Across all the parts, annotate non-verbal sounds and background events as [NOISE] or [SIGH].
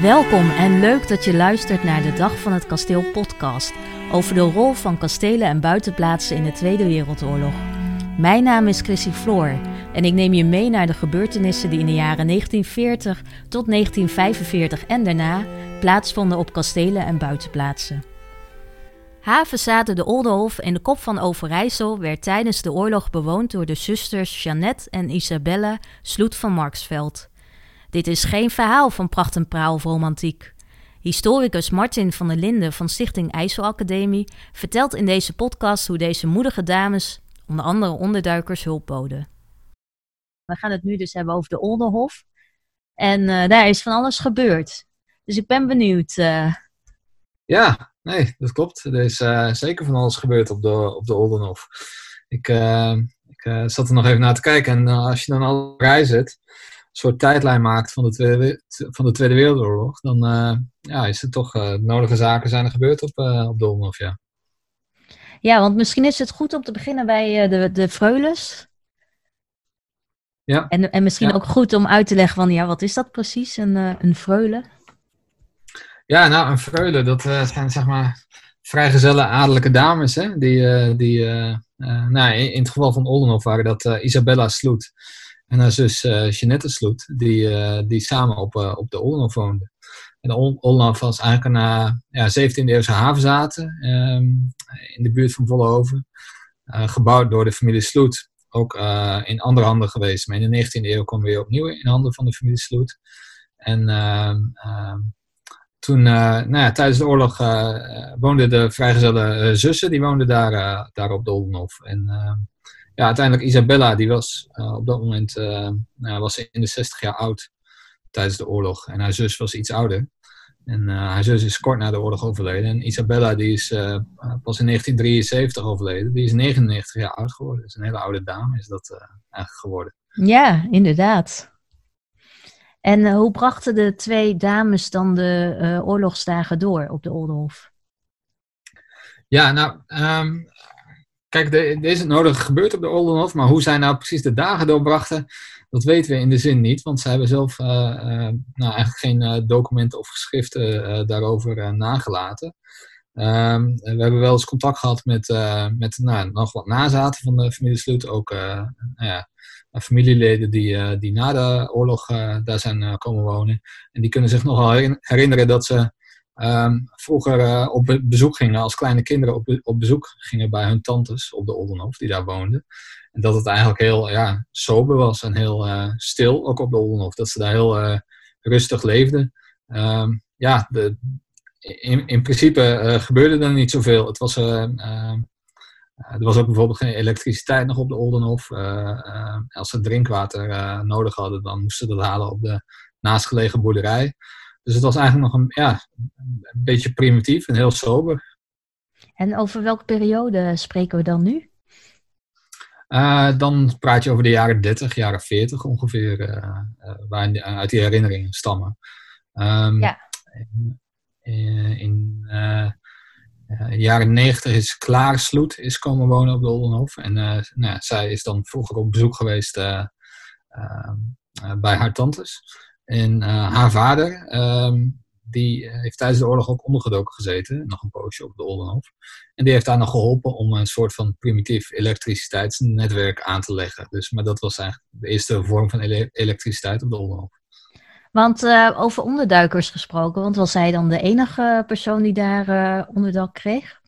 Welkom en leuk dat je luistert naar de Dag van het Kasteel podcast over de rol van kastelen en buitenplaatsen in de Tweede Wereldoorlog. Mijn naam is Chrissy Floor en ik neem je mee naar de gebeurtenissen die in de jaren 1940 tot 1945 en daarna plaatsvonden op kastelen en buitenplaatsen. Havezade de Oldenhof in de kop van Overijssel werd tijdens de oorlog bewoond door de zusters Jeannette en Isabelle Sloet van Marksveld. Dit is geen verhaal van pracht en praal of romantiek. Historicus Martin van der Linden van Stichting IJsselacademie vertelt in deze podcast hoe deze moedige dames onder andere onderduikers hulp boden. We gaan het nu dus hebben over de Oldenhof. En uh, daar is van alles gebeurd. Dus ik ben benieuwd. Uh... Ja, nee, dat klopt. Er is uh, zeker van alles gebeurd op de, op de Oldenhof. Ik, ik zat er nog even naar te kijken. En als je dan al reizen soort tijdlijn maakt van de Tweede, van de tweede Wereldoorlog, dan uh, ja, is er toch uh, nodige zaken zijn er gebeurd op, uh, op Dolmenhof, ja. Ja, want misschien is het goed om te beginnen bij de, de Freules. Ja. En, en misschien ook goed om uit te leggen van, ja, wat is dat precies, een, een freule? Ja, nou, een freule, dat zijn zeg maar vrijgezelle adellijke dames, hè, die, die nou, in, het geval van Oldenhof waren dat Isabella Sloet en haar zus uh, Jeanette Sloet, die, uh, die samen op, uh, op de Oldenhof woonden. En de Oldenhof was eigenlijk een ja, 17e eeuwse havenzaten um, in de buurt van Vollenhoven. gebouwd door de familie Sloet. Ook in andere handen geweest. Maar in de 19e eeuw kwam weer opnieuw in handen van de familie Sloet. En ehm, ehm, toen, nou ja, tijdens de oorlog woonden de vrijgezelle zussen, die woonden daar, daar op de Oldenhof. En ja, uiteindelijk Isabella, die was uh, op dat moment uh, was in de 60 jaar oud tijdens de oorlog. En haar zus was iets ouder. En uh, haar zus is kort na de oorlog overleden. En Isabella, die is pas in 1973 overleden. Die is 99 jaar oud geworden. Dus een hele oude dame is dat eigenlijk geworden. Ja, inderdaad. En hoe brachten de twee dames dan de oorlogsdagen door op de Oldenhof? Ja, nou, um, Kijk, er is het nodige gebeurd op de Oldenhof, maar hoe zij nou precies de dagen doorbrachten, dat weten we in de zin niet, want zij hebben zelf uh, uh, nou, eigenlijk geen uh, documenten of geschriften daarover nagelaten. Um, we hebben wel eens contact gehad met, met nou, nog wat nazaten van de familie Sloot, ook nou familieleden die, die na de oorlog daar zijn komen wonen. En die kunnen zich nog wel herinneren dat ze Um, vroeger uh, op bezoek gingen, als kleine kinderen op, op bezoek gingen bij hun tantes op de Oldenhof, die daar woonden. En dat het eigenlijk heel ja, sober was en heel uh, stil, ook op de Oldenhof. Dat ze daar heel uh, rustig leefden. Um, ja, de, in, in principe gebeurde er niet zoveel. Het was, ehm, er was ook bijvoorbeeld geen elektriciteit nog op de Oldenhof. als ze drinkwater nodig hadden, dan moesten ze dat halen op de naastgelegen boerderij. Dus het was eigenlijk nog een, ja, een beetje primitief en heel sober. En over welke periode spreken we dan nu? Uh, dan praat je over de jaren 30, jaren 40 ongeveer, uh, uh, waar uit die herinneringen stammen. Um, ja. In, in de jaren 90 is Klaar Sloet is komen wonen op de Oldenhof. En nou, zij is dan vroeger op bezoek geweest bij haar tantes. En haar vader, um, die eh, heeft tijdens de oorlog ook ondergedoken gezeten, nog een poosje op de Oldenhof. En die heeft daar nog geholpen om een soort van primitief elektriciteitsnetwerk aan te leggen. Dus, maar dat was eigenlijk de eerste vorm van ele elektriciteit op de Oldenhof. Want uh, over onderduikers gesproken, want was hij dan de enige persoon die daar uh, onderdak kreeg?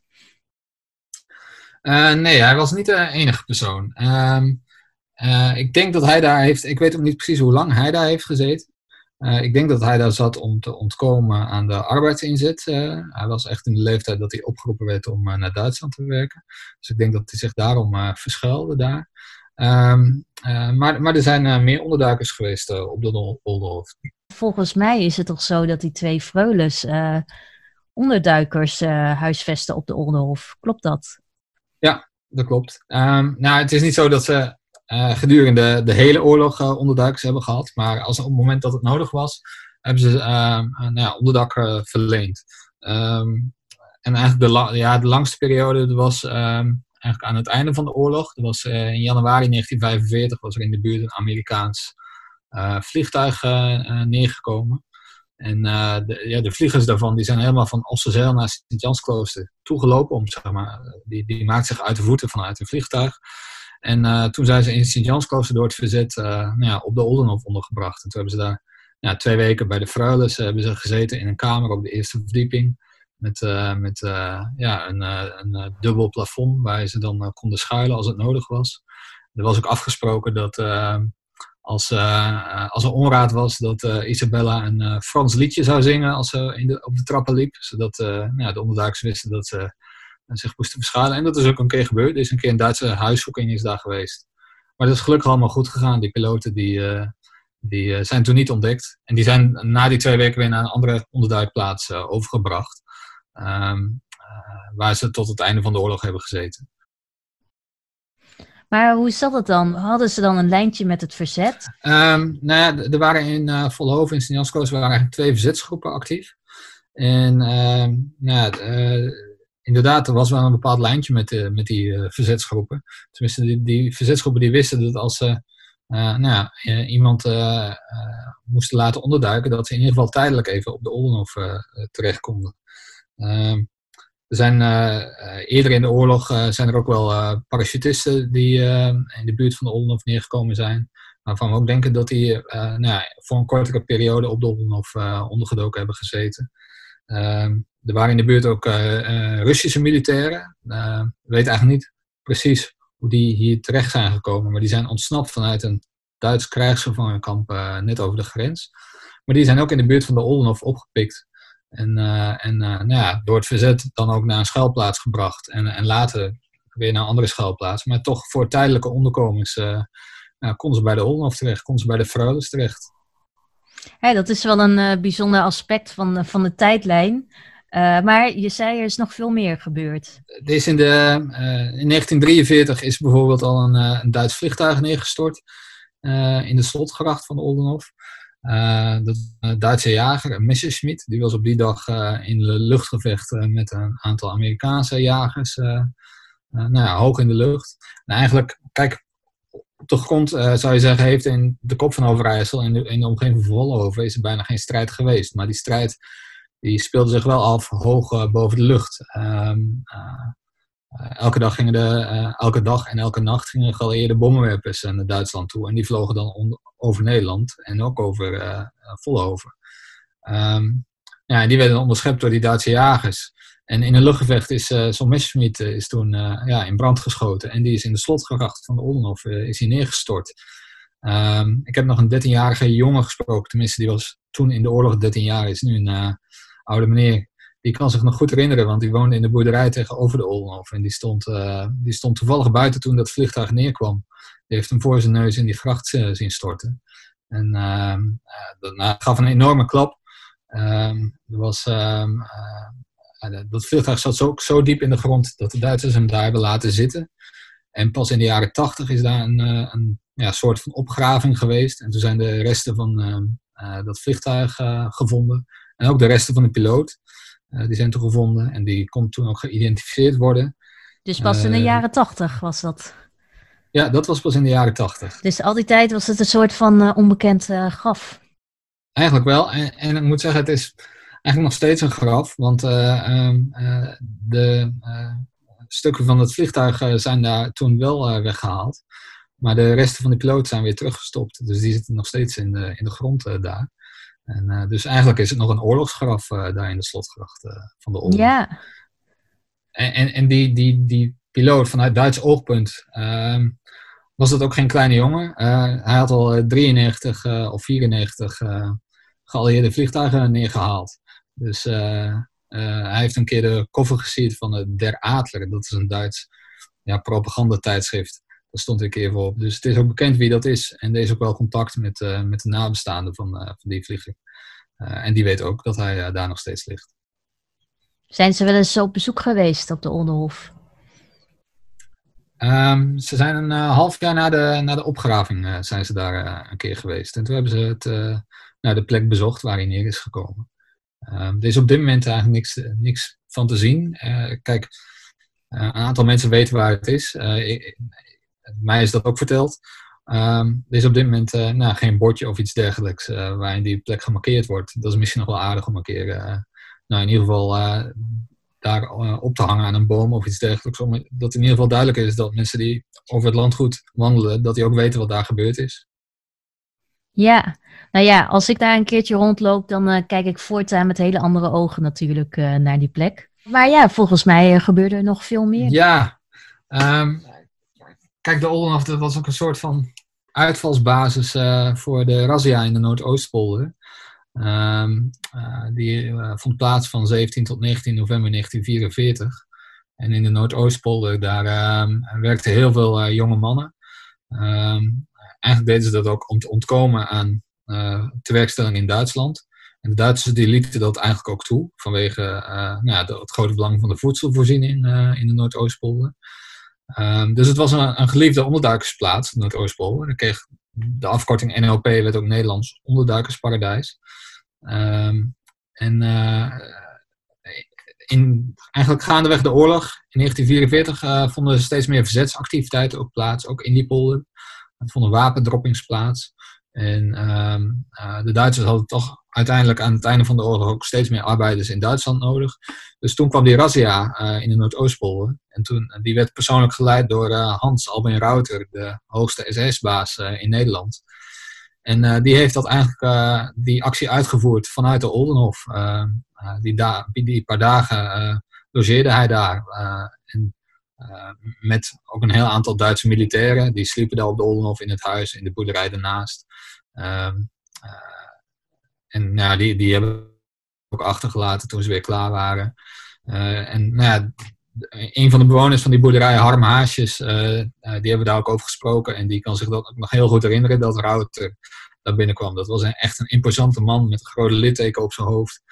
Uh, nee, hij was niet de enige persoon. Um, ik denk dat hij daar heeft, ik weet ook niet precies hoe lang hij daar heeft gezeten. Uh, ik denk dat hij daar zat om te ontkomen aan de arbeidsinzet. Uh, hij was echt in de leeftijd dat hij opgeroepen werd om uh, naar Duitsland te werken. Dus ik denk dat hij zich daarom verschuilde daar. Um, maar, maar er zijn meer onderduikers geweest op de Oldenhof. Volgens mij is het toch zo dat die twee freules onderduikers huisvesten op de Oldenhof. Klopt dat? Ja, dat klopt. Um, nou, het is niet zo dat ze gedurende de hele oorlog uh, onderduikers hebben gehad. Maar als, op het moment dat het nodig was, hebben ze uh, nou ja, onderdak verleend. Um, en eigenlijk de, ja, de langste periode was um, eigenlijk aan het einde van de oorlog. Dat was in januari 1945 was er in de buurt een Amerikaans vliegtuig neergekomen. En de, ja, de vliegers daarvan die zijn helemaal van Osterzeil naar Sint-Jansklooster toegelopen. Om, zeg maar, die, die maakt zich uit de voeten vanuit een vliegtuig. En toen zijn ze in Sint-Jansklooster door het verzet nou ja, op de Oldenhof ondergebracht. En toen hebben ze daar ja, twee weken bij de Fruiles hebben ze gezeten in een kamer op de eerste verdieping. Met, met ja, een, een dubbel plafond waar ze dan konden schuilen als het nodig was. Er was ook afgesproken dat als, als er onraad was, dat Isabella een Frans liedje zou zingen als ze in de, op de trappen liep. Zodat ja, de onderduikers wisten dat ze zich moesten verschuilen. En dat is ook een keer gebeurd. Er is een keer een Duitse huiszoeking is daar geweest. Maar dat is gelukkig allemaal goed gegaan. Die piloten die, die zijn toen niet ontdekt. En die zijn na die twee weken weer naar een andere onderduikplaats overgebracht. Ehm, eh, waar ze tot het einde van de oorlog hebben gezeten. Maar hoe zat het dan? Hadden ze dan een lijntje met het verzet? Um, nou ja, er waren in uh, Volhoven en sint waren eigenlijk twee verzetsgroepen actief. En uh, nou, uh, inderdaad, er was wel een bepaald lijntje met, uh, met die verzetsgroepen. Tenminste, die, die verzetsgroepen die wisten dat als ze nou ja, iemand moesten laten onderduiken, dat ze in ieder geval tijdelijk even op de Oldenhof terecht konden. Ehm, er zijn eh, eh, eerder in de oorlog eh, zijn er ook wel parachutisten die in de buurt van de Oldenhof neergekomen zijn. Waarvan we ook denken dat die nou ja, voor een kortere periode op de Oldenhof ondergedoken hebben gezeten. Ehm, er waren in de buurt ook Russische militairen. we weten eigenlijk niet precies hoe die hier terecht zijn gekomen. Maar die zijn ontsnapt vanuit een Duits krijgsgevangenkamp net over de grens. Maar die zijn ook in de buurt van de Oldenhof opgepikt. En, en nou ja, door het verzet dan ook naar een schuilplaats gebracht. En, en later weer naar een andere schuilplaats. Maar toch voor tijdelijke onderkomens uh, konden ze bij de Oldenhof terecht, konden ze bij de Freules terecht. Dat is wel een bijzonder aspect van, van de tijdlijn. Maar je zei er is nog veel meer gebeurd. Is in, de, in 1943 is bijvoorbeeld al een, een Duits vliegtuig neergestort in de slotgracht van de Oldenhof. Uh, uh, Duitse jager, Messerschmitt, die was op die dag uh, in de luchtgevecht met een aantal Amerikaanse jagers, nou ja, hoog in de lucht. En eigenlijk, kijk, op de grond zou je zeggen, heeft in de kop van Overijssel, in de, in de omgeving van Vollenhoven, is er bijna geen strijd geweest. Maar die strijd die speelde zich wel af hoog boven de lucht. Ehm, eh, elke, dag gingen de, eh, elke dag en elke nacht gingen geallieerde bommenwerpers naar Duitsland toe. En die vlogen dan over Nederland en ook over Vollenhoven. Um, ja, en die werden onderschept door die Duitse jagers. En in een luchtgevecht is zo'n Messerschmitt is toen ja, in brand geschoten. En die is in de slotgracht van de Oldenhof is hij neergestort. Um, ik heb nog een 13-jarige jongen gesproken. Tenminste, die was toen in de oorlog 13 jaar. Is nu een oude meneer die kan zich nog goed herinneren, want die woonde in de boerderij tegenover de Oldenhof. En die stond, uh, die stond toevallig buiten toen dat vliegtuig neerkwam. Die heeft hem voor zijn neus in die gracht uh, zien storten. En uh, dat nou, gaf een enorme klap. Ehm, er was, ehm, dat vliegtuig zat zo, zo diep in de grond dat de Duitsers hem daar hebben laten zitten. En pas in de jaren tachtig is daar een, een ja, soort van opgraving geweest. En toen zijn de resten van dat vliegtuig gevonden. En ook de resten van de piloot. Eh, die zijn toen gevonden en die kon toen ook geïdentificeerd worden. Dus pas in de eh, jaren tachtig was dat? Ja, dat was pas in de jaren tachtig. Dus al die tijd was het een soort van uh, onbekend graf? Eigenlijk wel. En, en, ik moet zeggen, het is eigenlijk nog steeds een graf. Want ehm, de stukken van het vliegtuig zijn daar toen wel weggehaald. Maar de resten van de piloot zijn weer teruggestopt. Dus die zitten nog steeds in de, in de grond daar. En, uh, dus eigenlijk is het nog een oorlogsgraf uh, daar in de slotgracht uh, van de oorlog. Ja. En, en, en, die, die, die piloot vanuit Duits oogpunt ehm, was dat ook geen kleine jongen. hij had al 93 of 94 geallieerde vliegtuigen neergehaald. Dus hij heeft een keer de koffer gezien van de Der Adler. Dat is een Duits ja, propagandatijdschrift. Daar stond ik even op. Dus het is ook bekend wie dat is. En er is ook wel contact met, uh, met de nabestaanden van, uh, van die vlieger. Uh, en die weet ook dat hij daar nog steeds ligt. Zijn ze wel eens op bezoek geweest op de Onderhof? Um, ze zijn een half jaar na de, na de opgraving zijn ze daar een keer geweest. En toen hebben ze het, naar de plek bezocht waar hij neer is gekomen. Um, er is op dit moment eigenlijk niks, niks van te zien. kijk, een aantal mensen weten waar het is. Ik, mij is dat ook verteld. Um, er is op dit moment nou, geen bordje of iets dergelijks waarin die plek gemarkeerd wordt. Dat is misschien nog wel aardig om een keer, nou in ieder geval daar op te hangen aan een boom of iets dergelijks. Omdat in ieder geval duidelijk is dat mensen die over het landgoed wandelen, dat die ook weten wat daar gebeurd is. Ja, nou ja, als ik daar een keertje rondloop, dan uh, kijk ik voortaan met hele andere ogen natuurlijk uh, naar die plek. Maar ja, volgens mij uh, gebeurde er nog veel meer. Ja, um, kijk, de Oldenhof, dat was ook een soort van uitvalsbasis voor de razzia in de Noordoostpolder. Um, die vond plaats van 17 tot 19 november 1944. En in de Noordoostpolder, daar um, werkten heel veel jonge mannen. Um, eigenlijk deden ze dat ook om te ontkomen aan tewerkstelling in Duitsland. En de Duitsers die lieten dat eigenlijk ook toe, vanwege nou het grote belang van de voedselvoorziening in de Noordoostpolder. Um, dus het was een, een geliefde onderduikersplaats, Noordoostpolder. Dan kreeg de afkorting NLP, werd ook Nederlands onderduikersparadijs. Um, en in, eigenlijk gaandeweg de oorlog, in 1944, vonden er steeds meer verzetsactiviteiten ook plaats, ook in die polder. Er vonden wapendroppings plaats. En ehm, eh, de Duitsers hadden toch uiteindelijk aan het einde van de oorlog ook steeds meer arbeiders in Duitsland nodig. Dus toen kwam die razzia uh, in de Noordoostpolder. En toen, eh, die werd persoonlijk geleid door Hans Albin Rauter, de hoogste SS-baas in Nederland. En die heeft dat eigenlijk die actie uitgevoerd vanuit de Oldenhof. Ehm, die, die paar dagen logeerde hij daar. en met ook een heel aantal Duitse militairen. Die sliepen daar op de Oldenhof in het huis, in de boerderij daarnaast. En nou, die, die hebben ook achtergelaten toen ze weer klaar waren. Uh, en nou ja, een van de bewoners van die boerderij, Harm Haasjes, die hebben daar ook over gesproken. En die kan zich dat nog heel goed herinneren dat Rauter daar binnenkwam. Dat was een, echt een imposante man met een grote litteken op zijn hoofd.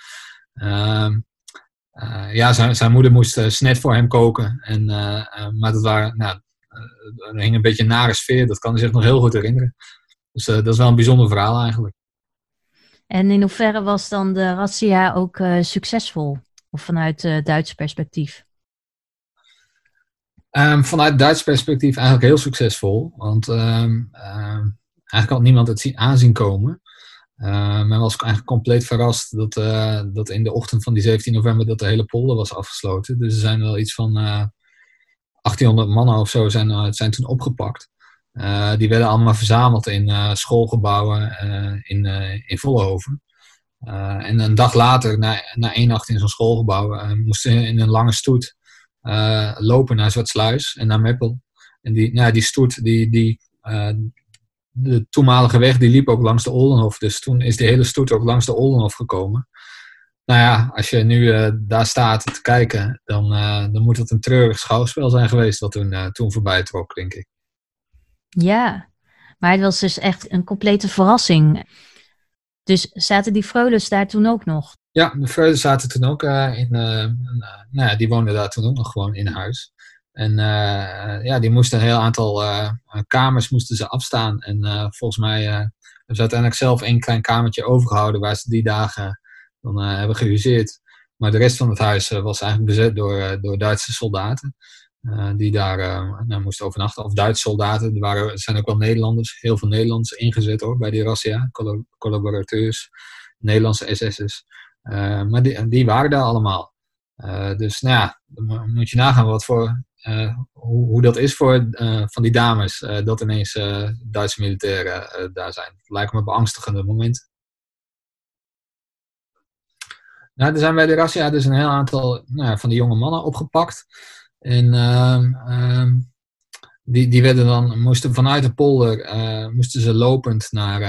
Uh, ja, zijn, zijn moeder moest snet voor hem koken. En, maar dat waren, nou, hing een beetje een nare sfeer. Dat kan hij zich nog heel goed herinneren. Dus dat is wel een bijzonder verhaal eigenlijk. En in hoeverre was dan de razzia ook succesvol? Of vanuit Duits perspectief? Um, vanuit Duits perspectief eigenlijk heel succesvol. Want um, um, eigenlijk had niemand het zien, aanzien komen. Uh, men was eigenlijk compleet verrast dat, uh, dat in de ochtend van die 17 november dat de hele polder was afgesloten. Dus er zijn wel iets van uh, eh, 1800 mannen of zo zijn, zijn toen opgepakt. Die werden allemaal verzameld in schoolgebouwen in, in Vollenhoven. en een dag later, na, na één nacht in zo'n schoolgebouw, moesten ze in een lange stoet lopen naar Zwartsluis en naar Meppel. En die, nou, die stoet die, die, de toenmalige weg die liep ook langs de Oldenhof. Dus toen is die hele stoet ook langs de Oldenhof gekomen. Nou ja, als je nu daar staat te kijken, dan, dan moet het een treurig schouwspel zijn geweest wat toen, toen voorbij trok, denk ik. Ja, maar het was dus echt een complete verrassing. Dus zaten die Freules daar toen ook nog? Ja, de Freules zaten toen ook in, nou ja, die woonden daar toen ook nog gewoon in huis. En ja, die moesten een heel aantal kamers moesten ze afstaan. En volgens mij hebben ze uiteindelijk zelf één klein kamertje overgehouden waar ze die dagen dan hebben gehuseerd. Maar de rest van het huis was eigenlijk bezet door, door Duitse soldaten. Die daar nou, moesten overnachten. Of Duitse soldaten. Er, waren, er zijn ook wel Nederlanders, heel veel Nederlanders ingezet hoor, bij die razzia. Collaborateurs, Nederlandse SS'ers. maar die, die waren daar allemaal. dus nou ja, dan moet je nagaan wat voor hoe, hoe, dat is voor van die dames, dat ineens Duitse militairen daar zijn. Het lijkt me beangstigende momenten. Nou, er zijn bij de Rassia dus een heel aantal nou, van die jonge mannen opgepakt. En ehm, ehm, die, die werden dan, moesten vanuit de polder, moesten ze lopend naar,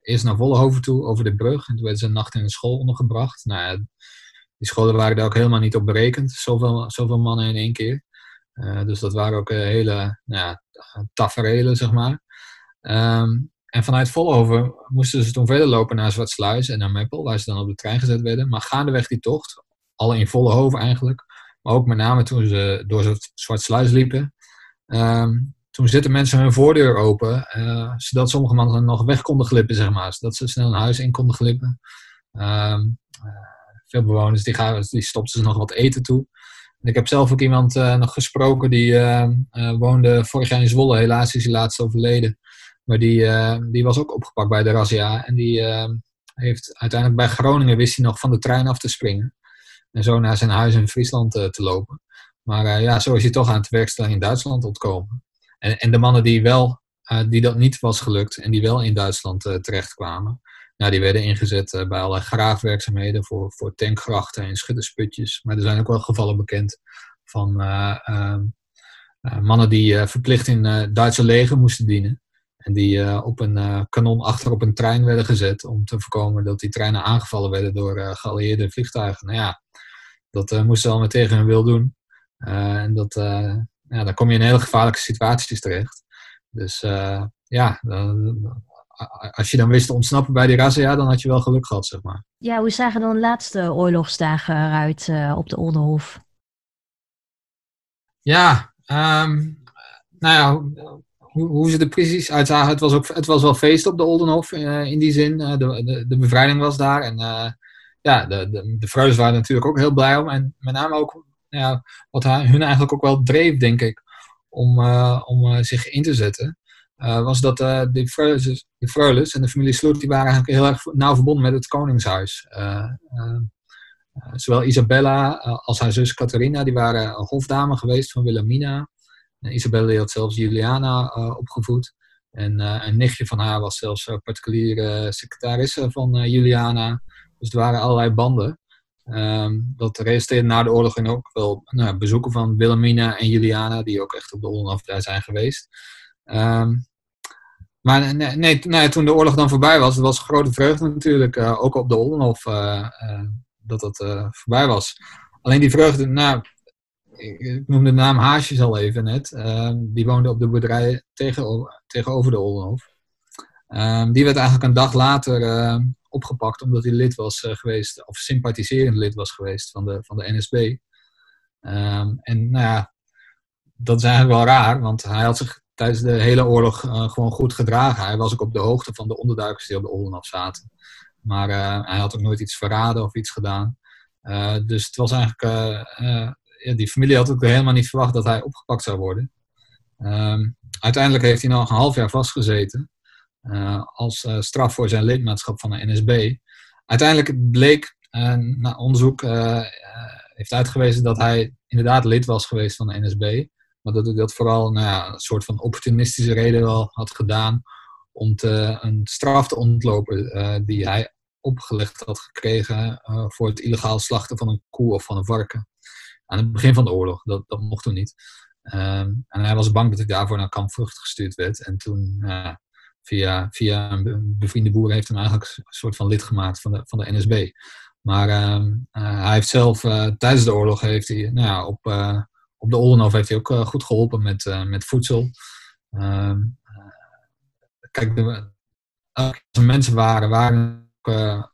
eerst naar Vollenhoven toe, over de brug. En toen werden ze een nacht in een school ondergebracht. Nou, die scholen waren daar ook helemaal niet op berekend, zoveel, zoveel mannen in één keer. Eh, dus dat waren ook eh, hele nou ja, taferelen, zeg maar. Ehm, en vanuit Volhoven moesten ze toen verder lopen naar Zwartsluis en naar Meppel, waar ze dan op de trein gezet werden. Maar gaandeweg die tocht, alle in Volhoven eigenlijk, maar ook met name toen ze door Zwartsluis liepen, um, toen zitten mensen hun voordeur open, uh, zodat sommige mannen nog weg konden glippen, zeg maar. Zodat ze snel een huis in konden glippen. Um, veel bewoners die, gaan, die stopten ze nog wat eten toe ik heb zelf ook iemand uh, nog gesproken die uh, woonde vorig jaar in Zwolle. Helaas is hij laatst overleden. Maar die, die was ook opgepakt bij de razzia. En die heeft uiteindelijk bij Groningen wist hij nog van de trein af te springen. En zo naar zijn huis in Friesland te lopen. Maar ja, zo is hij toch aan het werkstelling in Duitsland ontkomen. En, en de mannen die, wel, die dat niet was gelukt en die wel in Duitsland terechtkwamen, nou, die werden ingezet bij allerlei graafwerkzaamheden voor, voor tankgrachten en schuttersputjes. Maar er zijn ook wel gevallen bekend van ehm, mannen die verplicht in het Duitse leger moesten dienen. En die op een kanon achter op een trein werden gezet om te voorkomen dat die treinen aangevallen werden door geallieerde vliegtuigen. Nou ja, dat moesten ze allemaal tegen hun wil doen. en dat, ja, dan kom je in hele gevaarlijke situaties terecht. Dus ja, als je dan wist te ontsnappen bij die razzia, dan had je wel geluk gehad, zeg maar. Ja, hoe zagen dan de laatste oorlogsdagen eruit op de Oldenhof? Ja, Um, nou ja, hoe, ze er precies uitzagen, het was, ook, het was wel feest op de Oldenhof uh, in die zin. Uh, de, de, de, bevrijding was daar en uh, ja, de, de, de waren natuurlijk ook heel blij om. En met name ook ja, wat hun eigenlijk ook wel dreef, denk ik, om, om zich in te zetten. was dat de Freulens, de Freulens en de familie Sloet, die waren eigenlijk heel erg nauw verbonden met het Koningshuis. Eh, zowel Isabella eh, als haar zus Catharina, die waren hofdame geweest van Wilhelmina. Isabella had zelfs Juliana eh, opgevoed. En een nichtje van haar was zelfs particuliere secretaresse van Juliana. Dus er waren allerlei banden. Um, dat resulteerde na de oorlog in ook wel nou, bezoeken van Wilhelmina en Juliana, die ook echt op de Oldenhof daar zijn geweest. Um, maar nee, nee, nee, toen de oorlog dan voorbij was, was grote vreugde natuurlijk, ook op de Oldenhof. Dat dat voorbij was. Alleen die vreugde, nou, ik noemde de naam Haasjes al even net. Uh, die woonde op de boerderij tegenover, de Oldenhof. Uh, die werd eigenlijk een dag later uh, opgepakt omdat hij lid was uh, geweest, of sympathiserend lid was geweest van de, van de NSB. En nou ja, dat is eigenlijk wel raar, want hij had zich tijdens de hele oorlog gewoon goed gedragen. Hij was ook op de hoogte van de onderduikers die op de Oldenhof zaten. Maar eh, hij had ook nooit iets verraden of iets gedaan. Eh, dus het was eigenlijk, eh, die familie had ook helemaal niet verwacht dat hij opgepakt zou worden. Ehm, uiteindelijk heeft hij nog een half jaar vastgezeten. als straf voor zijn lidmaatschap van de NSB. Uiteindelijk bleek, na onderzoek heeft uitgewezen dat hij inderdaad lid was geweest van de NSB. Maar dat hij dat vooral nou ja, een soort van opportunistische reden had gedaan om te, een straf te ontlopen uh, die hij opgelegd had gekregen uh, voor het illegaal slachten van een koe of van een varken. Aan het begin van de oorlog, dat, dat mocht toen niet. Um, en hij was bang dat hij daarvoor naar kamp Vrucht gestuurd werd. En toen, uh, via, via een bevriende boer, heeft hem eigenlijk een soort van lid gemaakt van de, van de NSB. Maar uh, hij heeft zelf, tijdens de oorlog, heeft hij, nou ja, op, op de Oldenhof heeft hij ook goed geholpen met, met voedsel. Um, kijk, als er mensen waren, waren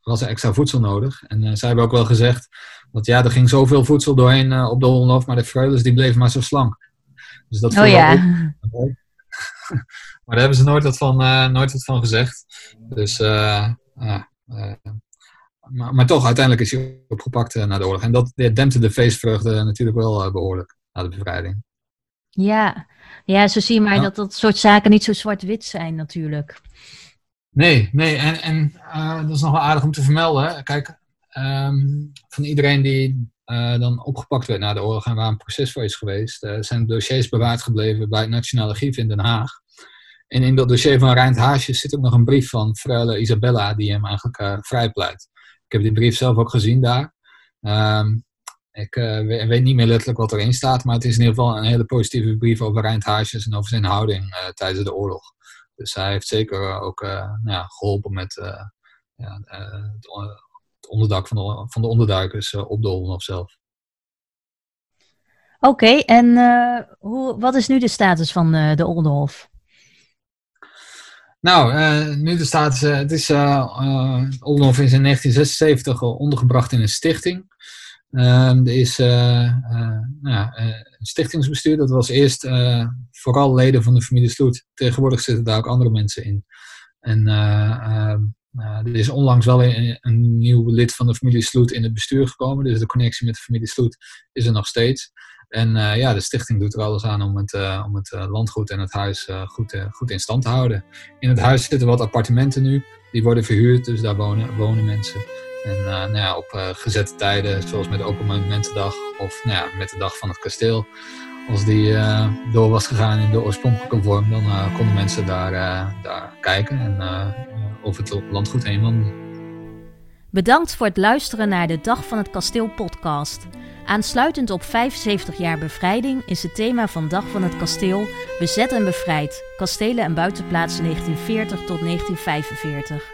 was er extra voedsel nodig. En zij hebben ook wel gezegd dat ja, er ging zoveel voedsel doorheen uh, op de Hollandhof, maar de freulens die bleven maar zo slank. Dus dat oh ja. [LAUGHS] maar daar hebben ze nooit wat van, nooit wat van gezegd. Dus, maar, maar, toch, uiteindelijk is hij opgepakt na de oorlog. En dat dempte de feestvreugde natuurlijk wel behoorlijk na de bevrijding. Ja, ja, zo zie je maar dat dat soort zaken niet zo zwart-wit zijn natuurlijk. Nee, nee. En, en uh, dat is nog wel aardig om te vermelden. Kijk, um, van iedereen die uh, dan opgepakt werd na de oorlog en waar een proces voor is geweest, uh, zijn dossiers bewaard gebleven bij het Nationale Archief in Den Haag. En in dat dossier van Rijnd Haasjes zit ook nog een brief van Freule Isabella die hem eigenlijk vrijpleit. Ik heb die brief zelf ook gezien daar. Um, ik weet niet meer letterlijk wat erin staat, maar het is in ieder geval een hele positieve brief over Rijnd Haasjes en over zijn houding tijdens de oorlog. Dus hij heeft zeker ook nou ja, geholpen met ja, het, onderdak van de, van de onderduikers op de Oldenhof zelf. Oké, okay, en hoe, wat is nu de status van de Oldenhof? Nou, nu de status, het is, Oldenhof is in 1976 ondergebracht in een stichting. Ehm, er is nou, een stichtingsbestuur, dat was eerst vooral leden van de familie Sloet. Tegenwoordig zitten daar ook andere mensen in. En ehm, er is onlangs wel een, een, nieuw lid van de familie Sloet in het bestuur gekomen. Dus de connectie met de familie Sloet is er nog steeds. En ja, de stichting doet er alles aan om het, om het landgoed en het huis goed, goed in stand te houden. In het huis zitten wat appartementen nu. Die worden verhuurd, dus daar wonen, wonen mensen. En nou ja, op gezette tijden, zoals met Open Monumentendag of nou ja, met de Dag van het Kasteel, als die uh, door was gegaan in de oorspronkelijke vorm, dan uh, konden mensen daar, uh, daar kijken en over het landgoed heen wandelen. Bedankt voor het luisteren naar de Dag van het Kasteel podcast. Aansluitend op 75 jaar bevrijding is het thema van Dag van het Kasteel Bezet en Bevrijd, kastelen en buitenplaatsen 1940 tot 1945.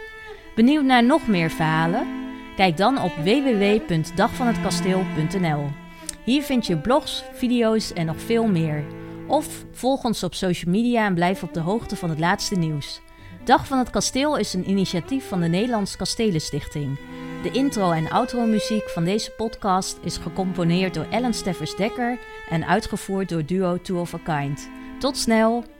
Benieuwd naar nog meer verhalen? Kijk dan op www.dagvanhetkasteel.nl. Hier vind je blogs, video's en nog veel meer. Of volg ons op social media en blijf op de hoogte van het laatste nieuws. Dag van het Kasteel is een initiatief van de Nederlandse Kastelenstichting. De intro- en outro-muziek van deze podcast is gecomponeerd door Ellen Steffers Dekker en uitgevoerd door duo Two of a Kind. Tot snel!